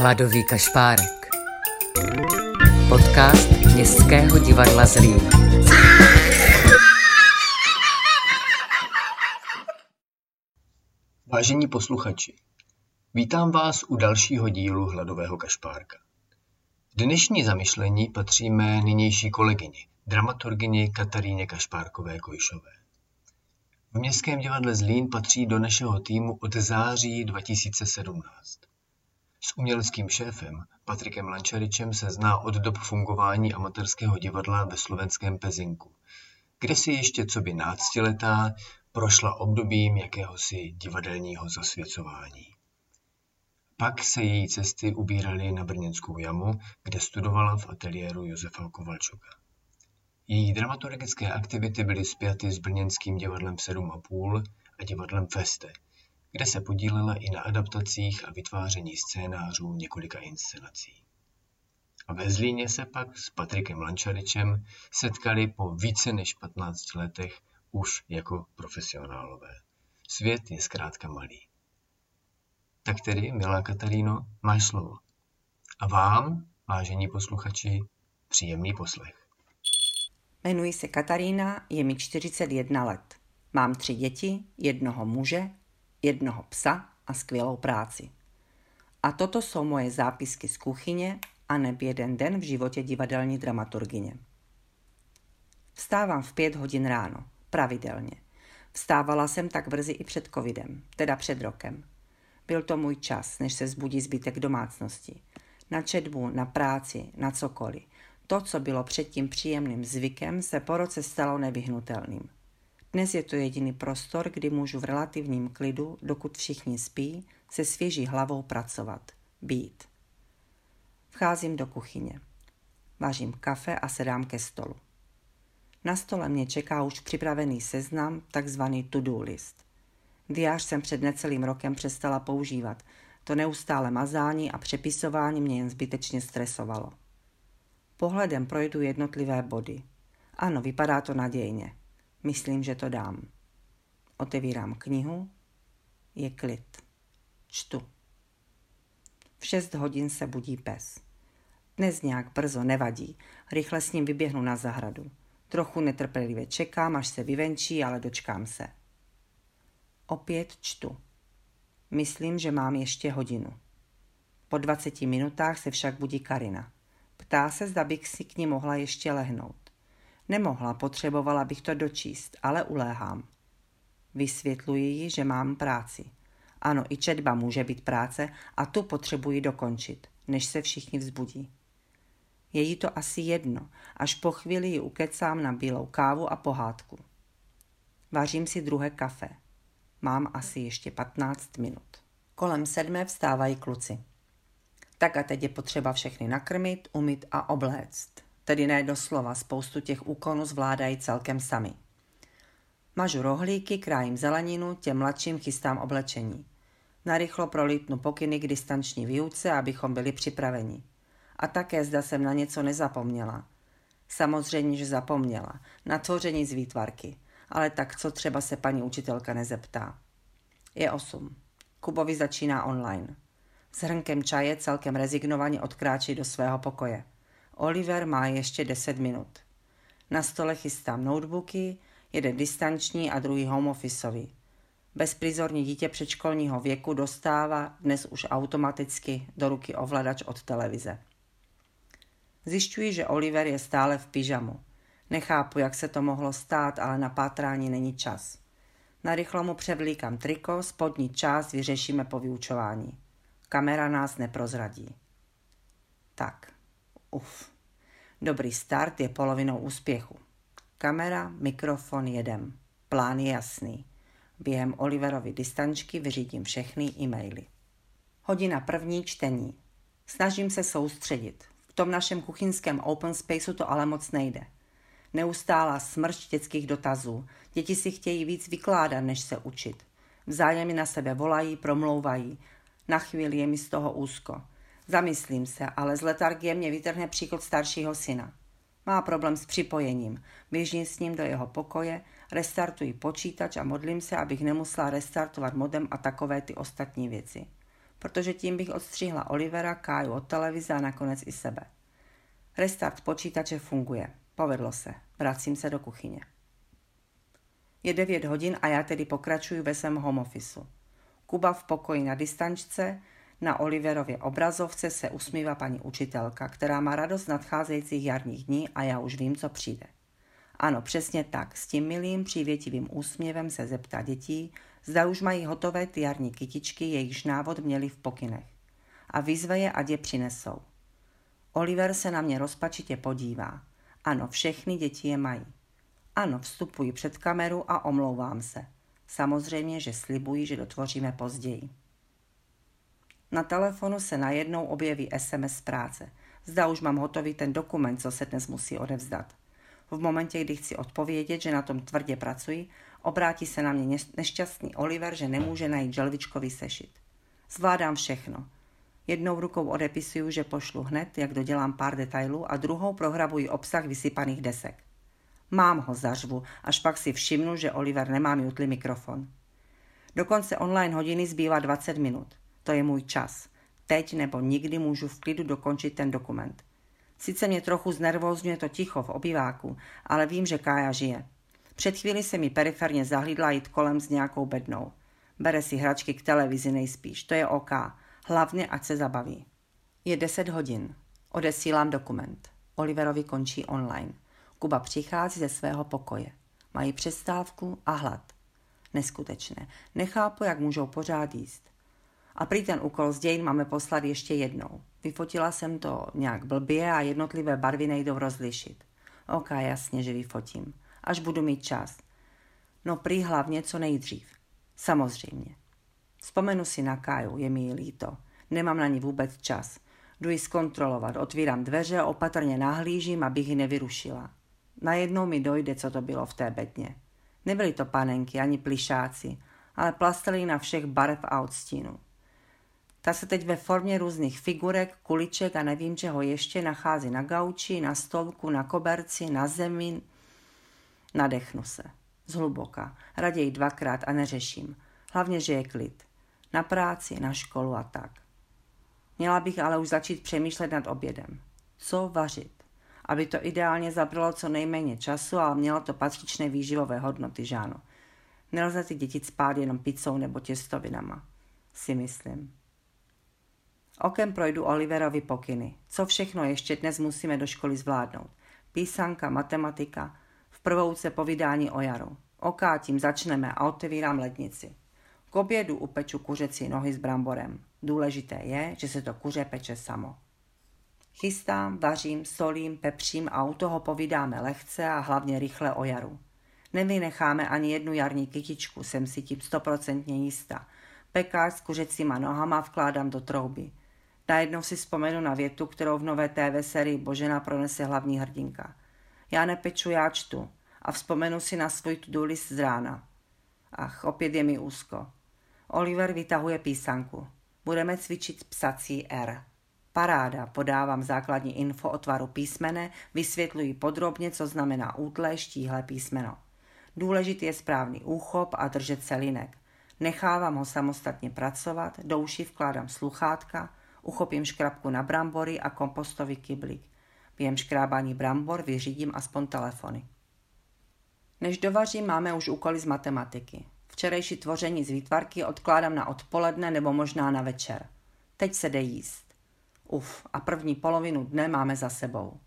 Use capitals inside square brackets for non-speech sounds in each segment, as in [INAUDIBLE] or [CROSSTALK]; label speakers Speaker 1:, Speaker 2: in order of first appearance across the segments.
Speaker 1: Hladový kašpárek. Podcast Městského divadla Zlín.
Speaker 2: Vážení posluchači, vítám vás u dalšího dílu Hladového kašpárka. Dnešní zamyšlení patří mé nynější kolegyni, dramaturgyni Kataríně Kašpárkové-Kojšové. V Městském divadle Zlín patří do našeho týmu od září 2017. S uměleckým šéfem Patrikem Lančaričem se zná od dob fungování amatérského divadla ve slovenském Pezinku, kde si ještě co by náctiletá prošla obdobím jakéhosi divadelního zasvěcování. Pak se její cesty ubíraly na Brněnskou jamu, kde studovala v ateliéru Josefa Kovalčuka. Její dramaturgické aktivity byly spjaty s brněnským divadlem 7,5 a divadlem Feste, kde se podílela i na adaptacích a vytváření scénářů několika inscenací. Ve Zlíně se pak s Patrikem Lančaričem setkali po více než 15 letech už jako profesionálové. Svět je zkrátka malý. Tak tedy, milá Kataríno, máš slovo. A vám, vážení posluchači, příjemný poslech.
Speaker 3: Jmenuji se Katarína, je mi 41 let. Mám tři děti, jednoho muže, jednoho psa a skvělou práci. A toto jsou moje zápisky z kuchyně a neb jeden den v životě divadelní dramaturgyně. Vstávám v pět hodin ráno, pravidelně. Vstávala jsem tak brzy i před covidem, teda před rokem. Byl to můj čas, než se zbudí zbytek domácnosti. Na četbu, na práci, na cokoliv. To, co bylo předtím příjemným zvykem, se po roce stalo nevyhnutelným. Dnes je to jediný prostor, kdy můžu v relativním klidu, dokud všichni spí, se svěží hlavou pracovat. Být. Vcházím do kuchyně. Vážím kafe a sedám ke stolu. Na stole mě čeká už připravený seznam, takzvaný to-do list. Diář jsem před necelým rokem přestala používat. To neustále mazání a přepisování mě jen zbytečně stresovalo. Pohledem projdu jednotlivé body. Ano, vypadá to nadějně. Myslím, že to dám. Otevírám knihu. Je klid. Čtu. V šest hodin se budí pes. Dnes nějak brzo nevadí. Rychle s ním vyběhnu na zahradu. Trochu netrpělivě čekám, až se vyvenčí, ale dočkám se. Opět čtu. Myslím, že mám ještě hodinu. Po 20 minutách se však budí Karina. Ptá se, zda bych si k ní mohla ještě lehnout. Nemohla, potřebovala bych to dočíst, ale uléhám. Vysvětluji ji, že mám práci. Ano, i četba může být práce a tu potřebuji dokončit, než se všichni vzbudí. Je jí to asi jedno, až po chvíli ji ukecám na bílou kávu a pohádku. Vařím si druhé kafe. Mám asi ještě 15 minut. Kolem sedmé vstávají kluci. Tak a teď je potřeba všechny nakrmit, umyt a obléct. Tedy ne doslova, spoustu těch úkonů zvládají celkem sami. Mažu rohlíky, krájím zeleninu, těm mladším chystám oblečení. Narychlo prolítnu pokyny k distanční výuce, abychom byli připraveni. A také zda jsem na něco nezapomněla. Samozřejmě, že zapomněla. Na tvoření z výtvarky. Ale tak co třeba se paní učitelka nezeptá. Je osm. Kubovi začíná online. S hrnkem čaje celkem rezignovaně odkráčí do svého pokoje. Oliver má ještě 10 minut. Na stole chystám notebooky, jeden distanční a druhý home officeový. Bezprizorní dítě předškolního věku dostává dnes už automaticky do ruky ovladač od televize. Zjišťuji, že Oliver je stále v pyžamu. Nechápu, jak se to mohlo stát, ale na pátrání není čas. Narychlo mu převlíkám triko, spodní část vyřešíme po vyučování. Kamera nás neprozradí. Tak, uf. Dobrý start je polovinou úspěchu. Kamera, mikrofon, jedem. Plán je jasný. Během Oliverovy distančky vyřídím všechny e-maily. Hodina první čtení. Snažím se soustředit. V tom našem kuchyňském open spaceu to ale moc nejde. Neustálá smršť dětských dotazů. Děti si chtějí víc vykládat, než se učit. Vzájemně na sebe volají, promlouvají. Na chvíli je mi z toho úzko. Zamyslím se, ale z letargie mě vytrhne příchod staršího syna. Má problém s připojením. Běžím s ním do jeho pokoje, restartuji počítač a modlím se, abych nemusela restartovat modem a takové ty ostatní věci. protože tím bych odstřihla Olivera, Káju od televize a nakonec i sebe. Restart počítače funguje. Povedlo se. Vracím se do kuchyně. Je 9 hodin a já tedy pokračuji ve svém home officeu. Kuba v pokoji na distančce, na Oliverově obrazovce se usmívá paní učitelka, která má radost nadcházejících jarních dní a já už vím, co přijde. Ano, přesně tak, s tím milým přívětivým úsměvem se zeptá dětí, zda už mají hotové ty jarní kytičky, jejichž návod měli v pokynech. A vyzve je, ať je přinesou. Oliver se na mě rozpačitě podívá. Ano, všechny děti je mají. Ano, vstupuji před kameru a omlouvám se. Samozřejmě, že slibuji, že dotvoříme později. Na telefonu se najednou objeví SMS z práce. Zda už mám hotový ten dokument, co se dnes musí odevzdat. V momentě, kdy chci odpovědět, že na tom tvrdě pracuji, obrátí se na mě nešťastný Oliver, že nemůže najít želvičkový sešit. Zvládám všechno. Jednou rukou odepisuju, že pošlu hned, jak dodělám pár detailů a druhou prohrabuji obsah vysypaných desek. Mám ho zařvu, až pak si všimnu, že Oliver nemá mutli mikrofon. Do konce online hodiny zbývá 20 minut. To je můj čas. Teď nebo nikdy můžu v klidu dokončit ten dokument. Sice mě trochu znervózňuje to ticho v obyváku, ale vím, že Kája žije. Před chvíli se mi periferně zahlídla jít kolem s nějakou bednou. Bere si hračky k televizi nejspíš, to je OK. Hlavně, ať se zabaví. Je 10 hodin. Odesílám dokument. Oliverovi končí online. Kuba přichází ze svého pokoje. Mají přestávku a hlad. Neskutečné. Nechápu, jak můžou pořád jíst. A prý ten úkol z dějin máme poslat ještě jednou. Vyfotila jsem to nějak blbě a jednotlivé barvy nejdou rozlišit. Ok, jasně, že vyfotím. Až budu mít čas. No prý hlavně co nejdřív. Samozřejmě. Vzpomenu si na Káju, je mi líto. Nemám na ní vůbec čas. Jdu ji zkontrolovat, otvírám dveře opatrně nahlížím, abych ji nevyrušila. Najednou mi dojde, co to bylo v té bedně. Nebyly to panenky ani plišáci, ale plastelina všech barev a odstínů. Ta se teď ve formě různých figurek, kuliček a nevím čeho ještě nachází na gauči, na stolku, na koberci, na zemi. Nadechnu se. Zhluboka. Raději dvakrát a neřeším. Hlavně, že je klid. Na práci, na školu a tak. Měla bych ale už začít přemýšlet nad obědem. Co vařit? Aby to ideálně zabralo co nejméně času a mělo to patřičné výživové hodnoty, že ano. Nelze ty děti spát jenom pizzou nebo těstovinama. Si myslím. Okem projdu Oliverovi pokyny. Co všechno ještě dnes musíme do školy zvládnout? Písanka, matematika, v prvouce povídání o jaru. Oká tím začneme a otevírám lednici. K obědu upeču kuřecí nohy s bramborem. Důležité je, že se to kuře peče samo. Chystám, vařím, solím, pepřím a u toho povídáme lehce a hlavně rychle o jaru. Nevynecháme ani jednu jarní kytičku, jsem si tím stoprocentně jistá. Pekář s kuřecíma nohama vkládám do trouby. Najednou si vzpomenu na větu, kterou v nové TV sérii Božena pronese hlavní hrdinka. Já nepeču, já čtu. A vzpomenu si na svůj to list z rána. Ach, opět je mi úzko. Oliver vytahuje písanku. Budeme cvičit psací R. Paráda, podávám základní info o tvaru písmene, vysvětluji podrobně, co znamená útlé štíhlé písmeno. Důležitý je správný úchop a držet se linek. Nechávám ho samostatně pracovat, do uší vkládám sluchátka, uchopím škrabku na brambory a kompostový kyblík. Během škrábání brambor vyřídím aspoň telefony. Než dovařím, máme už úkoly z matematiky. Včerejší tvoření z výtvarky odkládám na odpoledne nebo možná na večer. Teď se jde jíst. Uf, a první polovinu dne máme za sebou.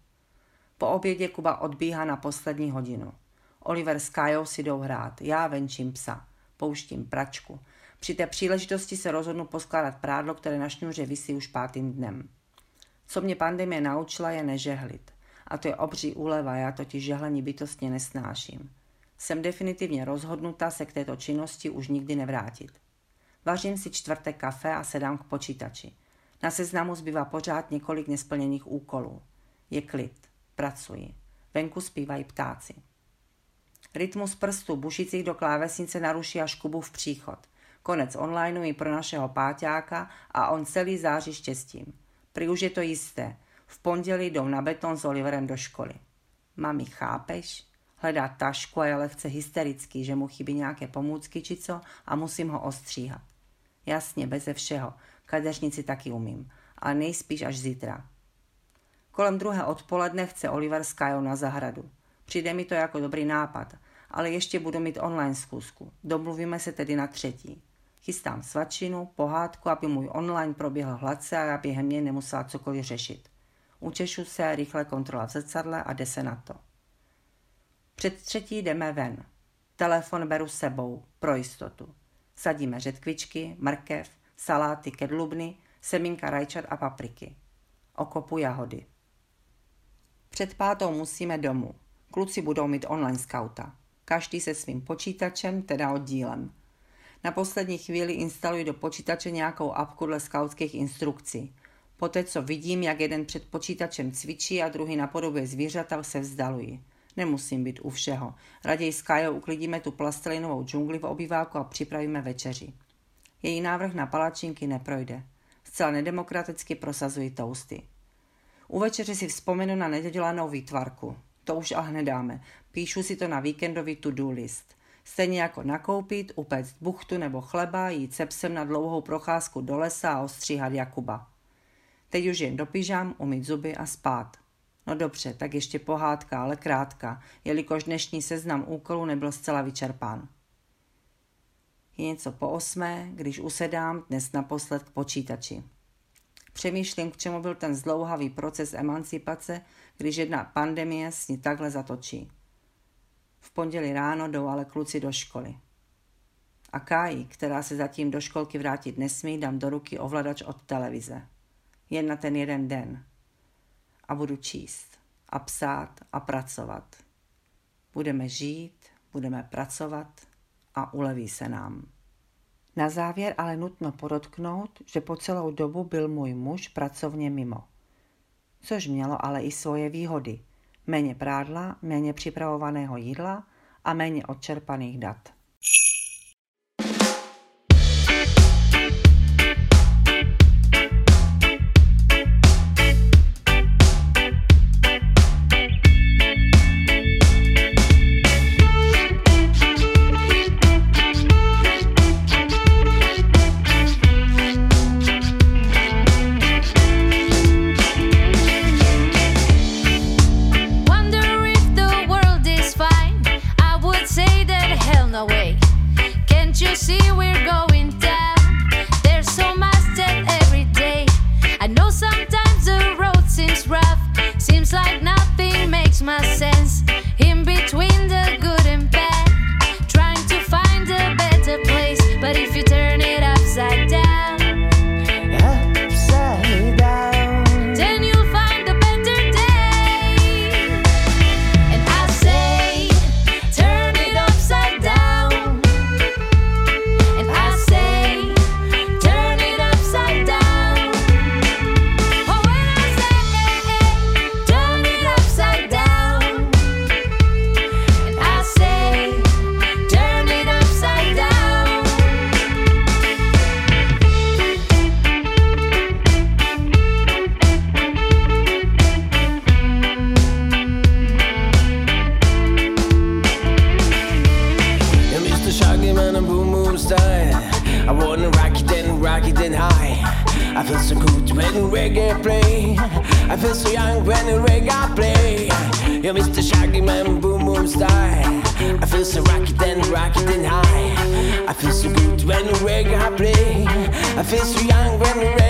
Speaker 3: Po obědě Kuba odbíhá na poslední hodinu. Oliver s Kajou si jdou hrát, já venčím psa, pouštím pračku. Při té příležitosti se rozhodnu poskládat prádlo, které na šňůře visí už pátým dnem. Co mě pandemie naučila je nežehlit. A to je obří úleva, já totiž žehlení bytostně nesnáším. Jsem definitivně rozhodnuta se k této činnosti už nikdy nevrátit. Vařím si čtvrté kafe a sedám k počítači. Na seznamu zbývá pořád několik nesplněných úkolů. Je klid. Pracuji. Venku zpívají ptáci. Rytmus prstů bušících do klávesnice naruší až v příchod. Konec onlineu i pro našeho páťáka a on celý září štěstím. Prý už je to jisté. V pondělí jdou na beton s Oliverem do školy. Mami, chápeš? Hledá tašku a je lehce hysterický, že mu chybí nějaké pomůcky či co a musím ho ostříhat. Jasně, beze všeho. Kadeřnici taky umím, ale nejspíš až zítra. Kolem druhé odpoledne chce Oliver s Kajou na zahradu. Přijde mi to jako dobrý nápad, ale ještě budu mít online zkusku. Domluvíme se tedy na třetí. Chystám svačinu, pohádku, aby můj online proběhl hladce a aby mě nemusela cokoliv řešit. Učešu se, rychle kontrola v zrcadle a jde se na to. Před třetí jdeme ven. Telefon beru sebou, pro jistotu. Sadíme řetkvičky, mrkev, saláty, kedlubny, semínka rajčat a papriky. Okopu jahody. Před pátou musíme domů. Kluci budou mít online skauta. Každý se svým počítačem, teda oddílem. Na poslední chvíli instaluji do počítače nějakou apku dle skautských instrukcí. Poté, co vidím, jak jeden před počítačem cvičí a druhý napodobuje zvířata, se vzdaluji. Nemusím být u všeho. Raději s Kajou uklidíme tu plastelinovou džungli v obýváku a připravíme večeři. Její návrh na palačinky neprojde. Zcela nedemokraticky prosazují tousty. U večeře si vzpomenu na nedodělanou výtvarku. To už ale nedáme. Píšu si to na víkendový to-do list. Stejně jako nakoupit, upéct buchtu nebo chleba, jít se psem na dlouhou procházku do lesa a ostříhat Jakuba. Teď už jen do pyžám, umít zuby a spát. No dobře, tak ještě pohádka, ale krátká, jelikož dnešní seznam úkolů nebyl zcela vyčerpán. Je něco po osmé, když usedám dnes naposled k počítači. Přemýšlím, k čemu byl ten zdlouhavý proces emancipace, když jedna pandemie s ní takhle zatočí. V pondělí ráno jdou ale kluci do školy. A Káji, která se zatím do školky vrátit nesmí, dám do ruky ovladač od televize. Jen na ten jeden den. A budu číst a psát a pracovat. Budeme žít, budeme pracovat a uleví se nám. Na závěr ale nutno podotknout, že po celou dobu byl můj muž pracovně mimo. Což mělo ale i svoje výhody. Méně prádla, méně připravovaného jídla a méně odčerpaných dat.
Speaker 4: I feel so young when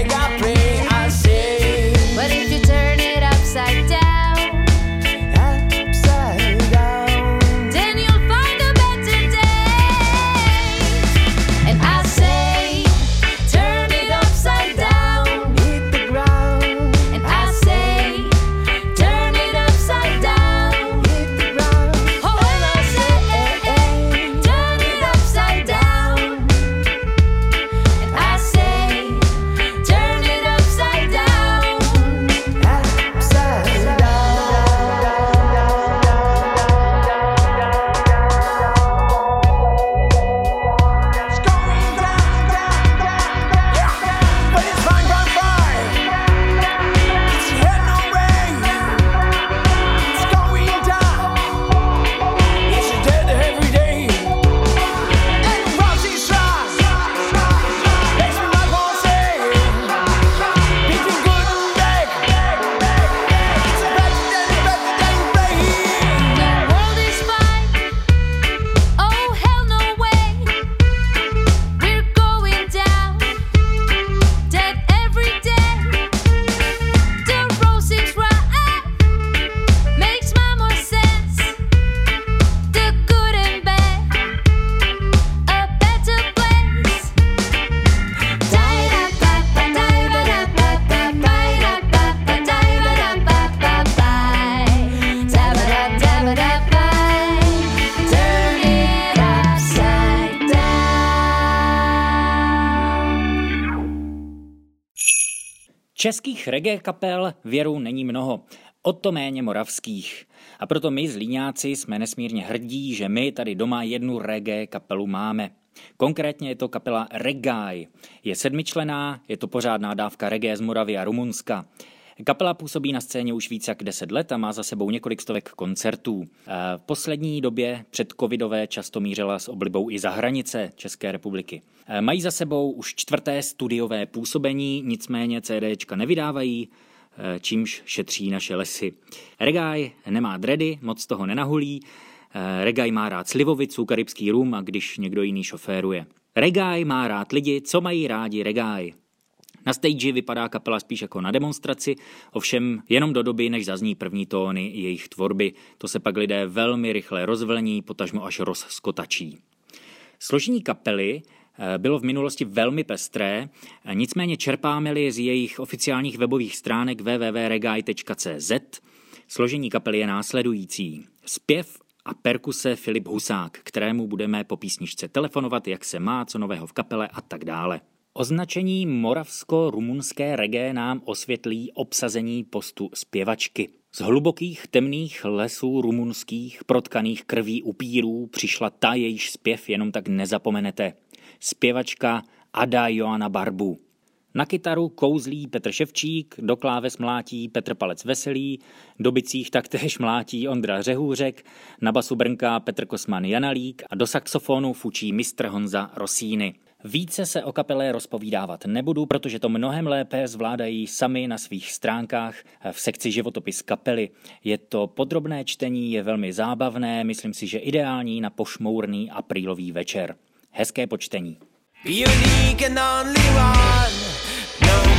Speaker 4: reggae kapel věru není mnoho, o to méně moravských. A proto my zlíňáci jsme nesmírně hrdí, že my tady doma jednu reggae kapelu máme. Konkrétně je to kapela Reggae. Je sedmičlená, je to pořádná dávka reggae z Moravy a Rumunska. Kapela působí na scéně už více jak 10 let a má za sebou několik stovek koncertů. V poslední době před covidové často mířila s oblibou i za hranice České republiky. Mají za sebou už čtvrté studiové působení, nicméně CDčka nevydávají, čímž šetří naše lesy. Reggae nemá dredy, moc toho nenahulí, Reggae má rád slivovicu, karibský rum a když někdo jiný šoféruje. Reggae má rád lidi, co mají rádi reggae. Na stage vypadá kapela spíš jako na demonstraci, ovšem jenom do doby, než zazní první tóny jejich tvorby. To se pak lidé velmi rychle rozvlní, potažmo až rozskotačí. Složení kapely eh, bylo v minulosti velmi pestré, nicméně čerpáme-li z jejich oficiálních webových stránek www.regai.cz. Složení kapely je následující. Zpěv a perkuse Filip Husák, kterému budeme po písničce telefonovat, jak se má, co nového v kapele a tak dále. Označení moravsko-rumunské reggae nám osvětlí obsazení postu zpěvačky. Z hlubokých temných lesů rumunských, protkaných krví upírů, přišla ta, jejíž zpěv jenom tak nezapomenete. Zpěvačka Ada Joana Barbu. Na kytaru kouzlí Petr Ševčík, do kláves mlátí Petr Palec Veselý, do bicích taktéž mlátí Ondra Řehůřek, na basu brnká Petr Kosman Janalík a do saxofonu fučí mistr Honza Rosíny. Více se o kapele rozpovídávat nebudu, protože to mnohem lépe zvládají sami na svých stránkách v sekci životopis kapely. Je to podrobné čtení, je velmi zábavné, myslím si, že ideální na pošmourný aprílový večer. Hezké počtení. Unique and only one, no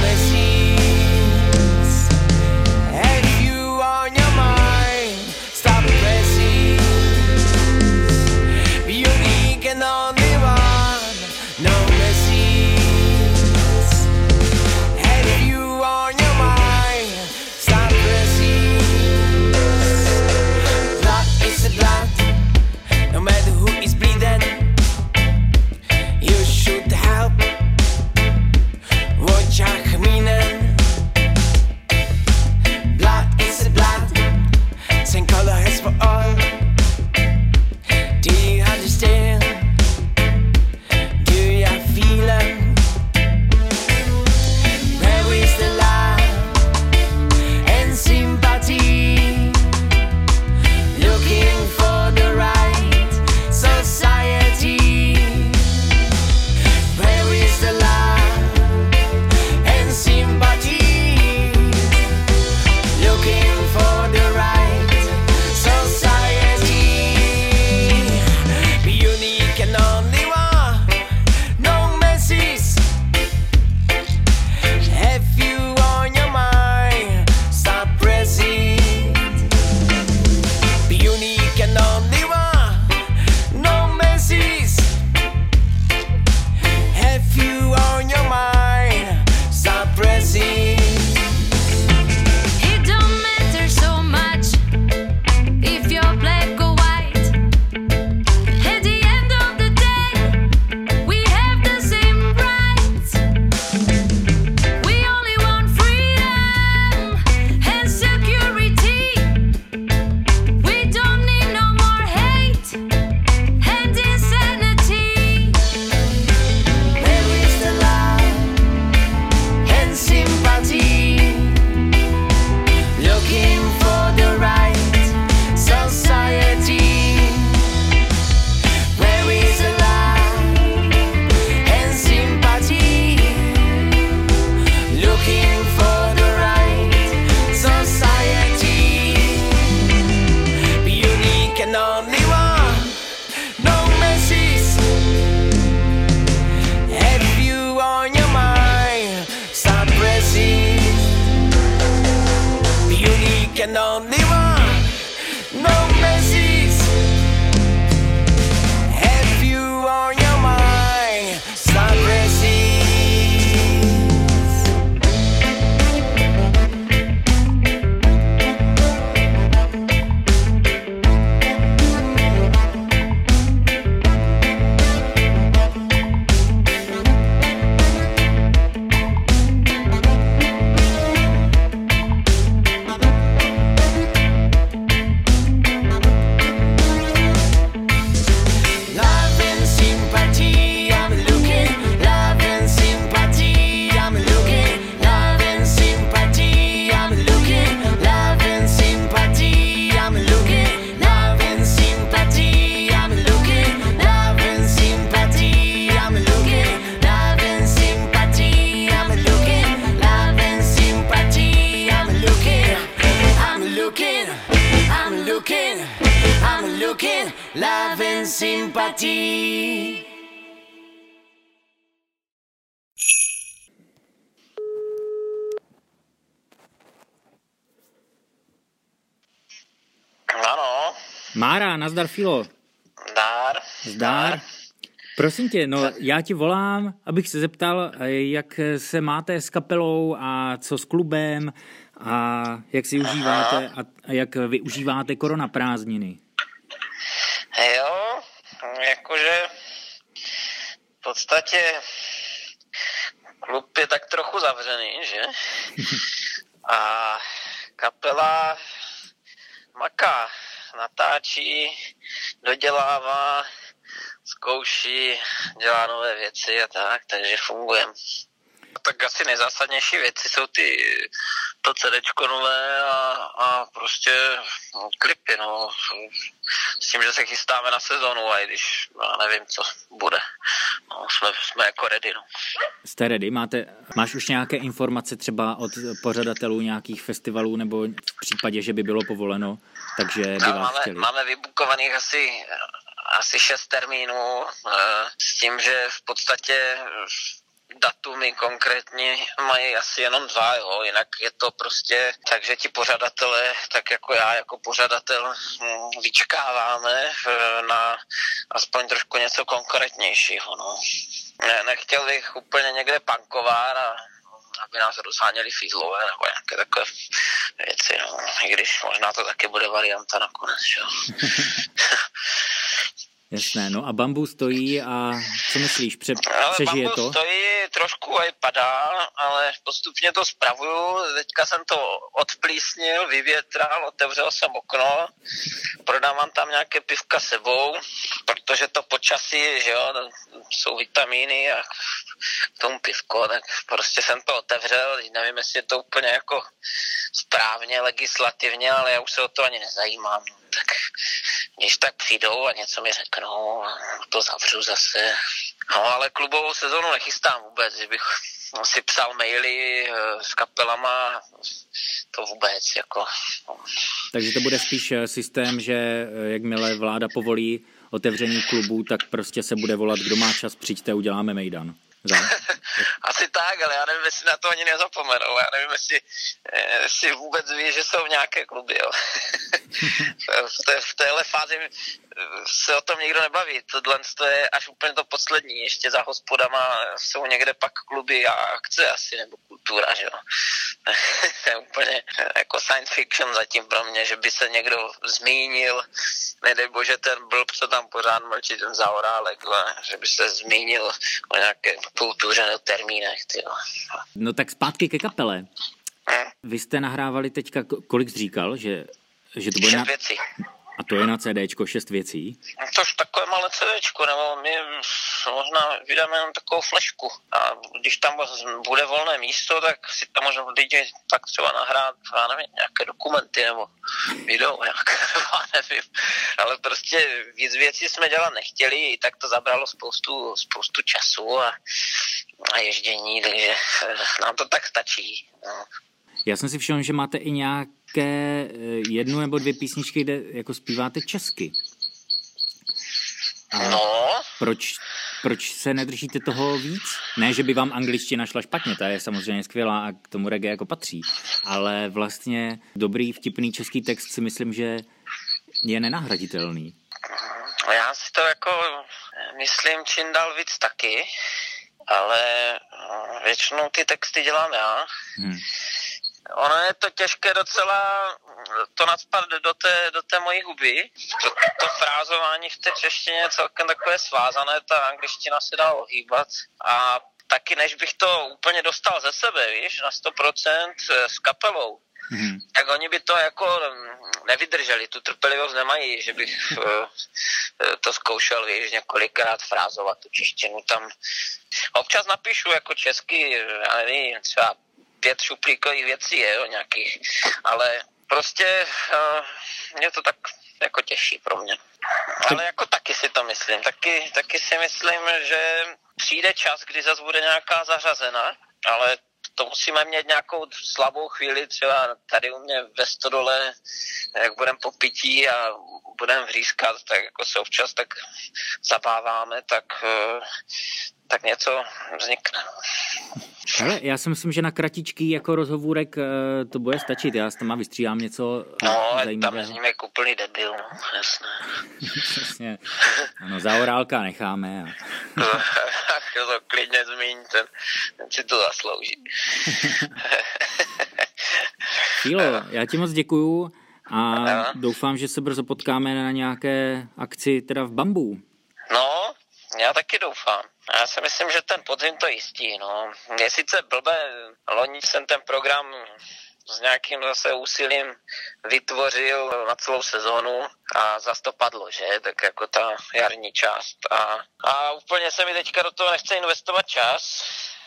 Speaker 4: Mára, nazdar Filo.
Speaker 5: dár.
Speaker 4: Zdár. Prosím tě, no já ti volám, abych se zeptal, eh, jak se máte s kapelou a co s klubem a jak si užíváte a a jak využíváte korona prázdniny.
Speaker 5: Jo, jakože v podstatě klub je tak trochu zavřený, že? [LAUGHS] A kapela maká, natáčí, dodělává, zkouší, dělá nové věci a tak, takže fungujeme. Tak asi nejzásadnější věci jsou ty to CDčko nové a, a prostě no, klipy, no. S tím, že se chystáme na sezonu a i když já nevím, co bude. No, jsme, jsme jako ready, no.
Speaker 4: Jste ready? Máte, máš už nějaké informace třeba od pořadatelů nějakých festivalů nebo v případě, že by bylo povoleno, takže by
Speaker 5: No,
Speaker 4: vás
Speaker 5: máme,
Speaker 4: chtěli?
Speaker 5: máme vybukovaných asi, asi šest termínů eh, s tím, že v podstatě datumy konkrétně mají asi jenom dva, jo, jinak je to prostě tak, že ti pořadatelé, tak jako já jako pořadatel hm, vyčkáváme eh, na aspoň trošku něco konkrétnějšího, no. Ne, nechtěl bych úplně někde pankovat a aby nás rozháněli fízlové nebo nějaké takové věci, no. I když možná to taky bude varianta nakonec, jo. [LAUGHS]
Speaker 4: Jasné, no a bambu stojí a co myslíš, pře-
Speaker 5: Ale
Speaker 4: přežije to?
Speaker 5: stojí trošku a padá, ale postupně to spravuju. Teďka jsem to odplísnil, vyvětral, otevřel jsem okno, prodávám tam nějaké pivka sebou, protože to počasí, že jo, jsou vitamíny a k tomu pivko, tak prostě jsem to otevřel, nevím, jestli je to úplně jako správně legislativně, ale já už se o to ani nezajímám. Tak když tak přijdou a něco mi řeknou, to zavřu zase. No ale klubovou sezonu nechystám vůbec, že bych si psal maily eh, s kapelama, to vůbec, jako. no.
Speaker 4: Takže to bude spíš eh, systém, že eh, jakmile vláda povolí otevření klubu, tak prostě se bude volat, kdo má čas, přijďte, uděláme mejdan. [LAUGHS]
Speaker 5: Asi tak, ale já nevím, jestli na to ani nezapomenou. Já nevím, jestli, jestli vůbec ví, že jsou nějaké kluby. Jo. [LAUGHS] v, té, v téhle fázi se o tom nikdo nebaví. Tohle to je až úplně to poslední. Ještě za hospodama jsou někde pak kluby a akce asi, nebo kultura, že jo. [LAUGHS] to je úplně jako science fiction zatím pro mě, že by se někdo zmínil, nedej bože ten blb, co tam pořád mlčí, ten zaorálek, ale že by se zmínil o nějaké kultuře nebo termínech, tyjo.
Speaker 4: No tak zpátky ke kapele.
Speaker 5: Hm,
Speaker 4: Vy jste nahrávali teďka, ko- kolik jsi říkal, že, že to bude
Speaker 5: šest
Speaker 4: na,
Speaker 5: věcí.
Speaker 4: a to je na CDčko, šest věcí.
Speaker 5: No To už takové malé CDčko, nebo my možná vydáme jenom takovou flešku. A když tam bude volné místo, tak si tam možná lidi tak třeba nahrát, já nevím, nějaké dokumenty nebo video [LAUGHS] nějaké, nebo já nevím. Ale prostě víc věcí jsme dělat nechtěli, i tak to zabralo spoustu, spoustu času a, a ježdění, takže eh, nám to tak stačí. No.
Speaker 4: Já jsem si všiml, že máte i nějaké eh, jednu nebo dvě písničky, kde jako zpíváte česky. A
Speaker 5: no,
Speaker 4: proč, proč se nedržíte toho víc? Ne, že by vám angličtina šla špatně, ta je samozřejmě skvělá a k tomu reggae jako patří, ale vlastně dobrý vtipný český text si myslím, že je nenahraditelný.
Speaker 5: Já si to jako myslím čím dál víc taky, ale eh, většinou ty texty dělám já.
Speaker 4: Hm.
Speaker 5: Ono je to těžké docela to nadspat do té, do té mojí huby. To, to frázování v té češtině je celkem takové svázané, ta angličtina se dá ohýbat a taky než bych to úplně dostal ze sebe, víš, na 100% s kapelou,
Speaker 4: Hm.
Speaker 5: tak oni by to jako mm, nevydrželi, tu trpělivost nemají, že bych eh, eh, to zkoušel, víš, několikrát frázovat tu češtinu tam. Občas napíšu jako česky, já nevím, třeba pět šuplíkových věcí, je, jo, nějakých, ale prostě uh, mě to tak jako těší pro mě. Ale jako taky si to myslím, taky, taky si myslím, že přijde čas, kdy zase bude nějaká zařazena, ale to musíme mít nějakou slabou chvíli, třeba tady u mě ve stodole, jak budeme po pití a budeme vřískat, tak jako se občas tak zabáváme, tak, eh, tak něco vznikne.
Speaker 4: Ale já si myslím, že na kratičký jako rozhovůrek eh, to bude stačit. Já tam vystřídám něco eh,
Speaker 5: No, ale tam
Speaker 4: zajímavého.
Speaker 5: zním jako úplný debil, no, jasné.
Speaker 4: Přesně. Ano, za orálka necháme. A...
Speaker 5: Ach, to klidně zmíň, ten, ten si to zaslouží. [LAUGHS]
Speaker 4: Fílo, já ti moc děkuju a doufám, že se brzo potkáme na nějaké akci teda v Bambu.
Speaker 5: Já taky doufám. Já si myslím, že ten podzim to jistí, no. Je sice blbé, loni jsem ten program s nějakým zase úsilím vytvořil na celou sezónu a zas to padlo, že? Tak jako ta jarní část. A, a úplně se mi teďka do toho nechce investovat čas.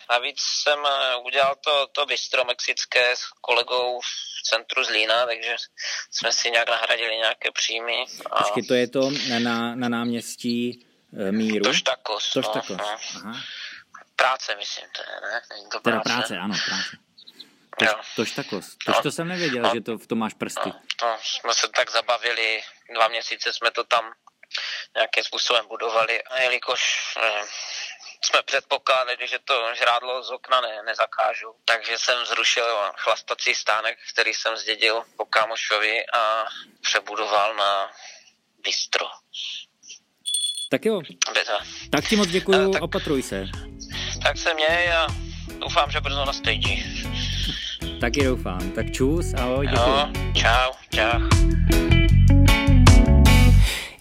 Speaker 5: Navíc jsem eh, udělal to, to bistro mexické s kolegou v centru Zlína, takže jsme si nějak nahradili nějaké příjmy. A
Speaker 4: Počkej, to je to na, na náměstí Míru.
Speaker 5: tož takos.
Speaker 4: Tož
Speaker 5: no,
Speaker 4: takos.
Speaker 5: no.
Speaker 4: Aha.
Speaker 5: Práce, myslím, to je, ne? Není to
Speaker 4: Teda
Speaker 5: práce.
Speaker 4: práce, ano, práce. Tož,
Speaker 5: Jo.
Speaker 4: tož takos. Tož
Speaker 5: No.
Speaker 4: to jsem nevěděl,
Speaker 5: No.
Speaker 4: že to v tom máš prsty.
Speaker 5: No, to jsme se tak zabavili, dva měsíce jsme to tam nějakým způsobem budovali a jelikož eh, jsme předpokládali, že to žrádlo z okna ne, nezakážu, takže jsem zrušil chlastací stánek, který jsem zdědil po kámošovi a přebudoval na bistro.
Speaker 4: Tak jo,
Speaker 5: Beta.
Speaker 4: tak ti moc děkuju,
Speaker 5: Eh, tak-
Speaker 4: opatruj se.
Speaker 5: Tak se měj a doufám, že brzo na stage.
Speaker 4: Taky doufám. Tak čus, ahoj, děkuju.
Speaker 5: Jo, čau, čau.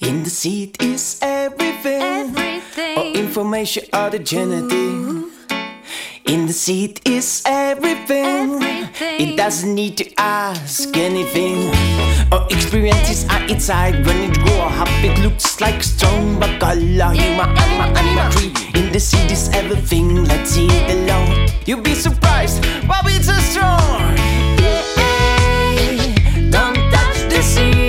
Speaker 6: In the seat is everything,
Speaker 7: Everything.
Speaker 6: or information or the genitive. In the seat is everything.
Speaker 7: Everything.
Speaker 6: It doesn't need to ask anything. Oh, Our experiences are inside when it grow up. It looks like stone, but color you my anima anima tree. In the seat is everything. Let's see it alone. You'll be surprised. Why so strong? Yeah, don't touch the seat.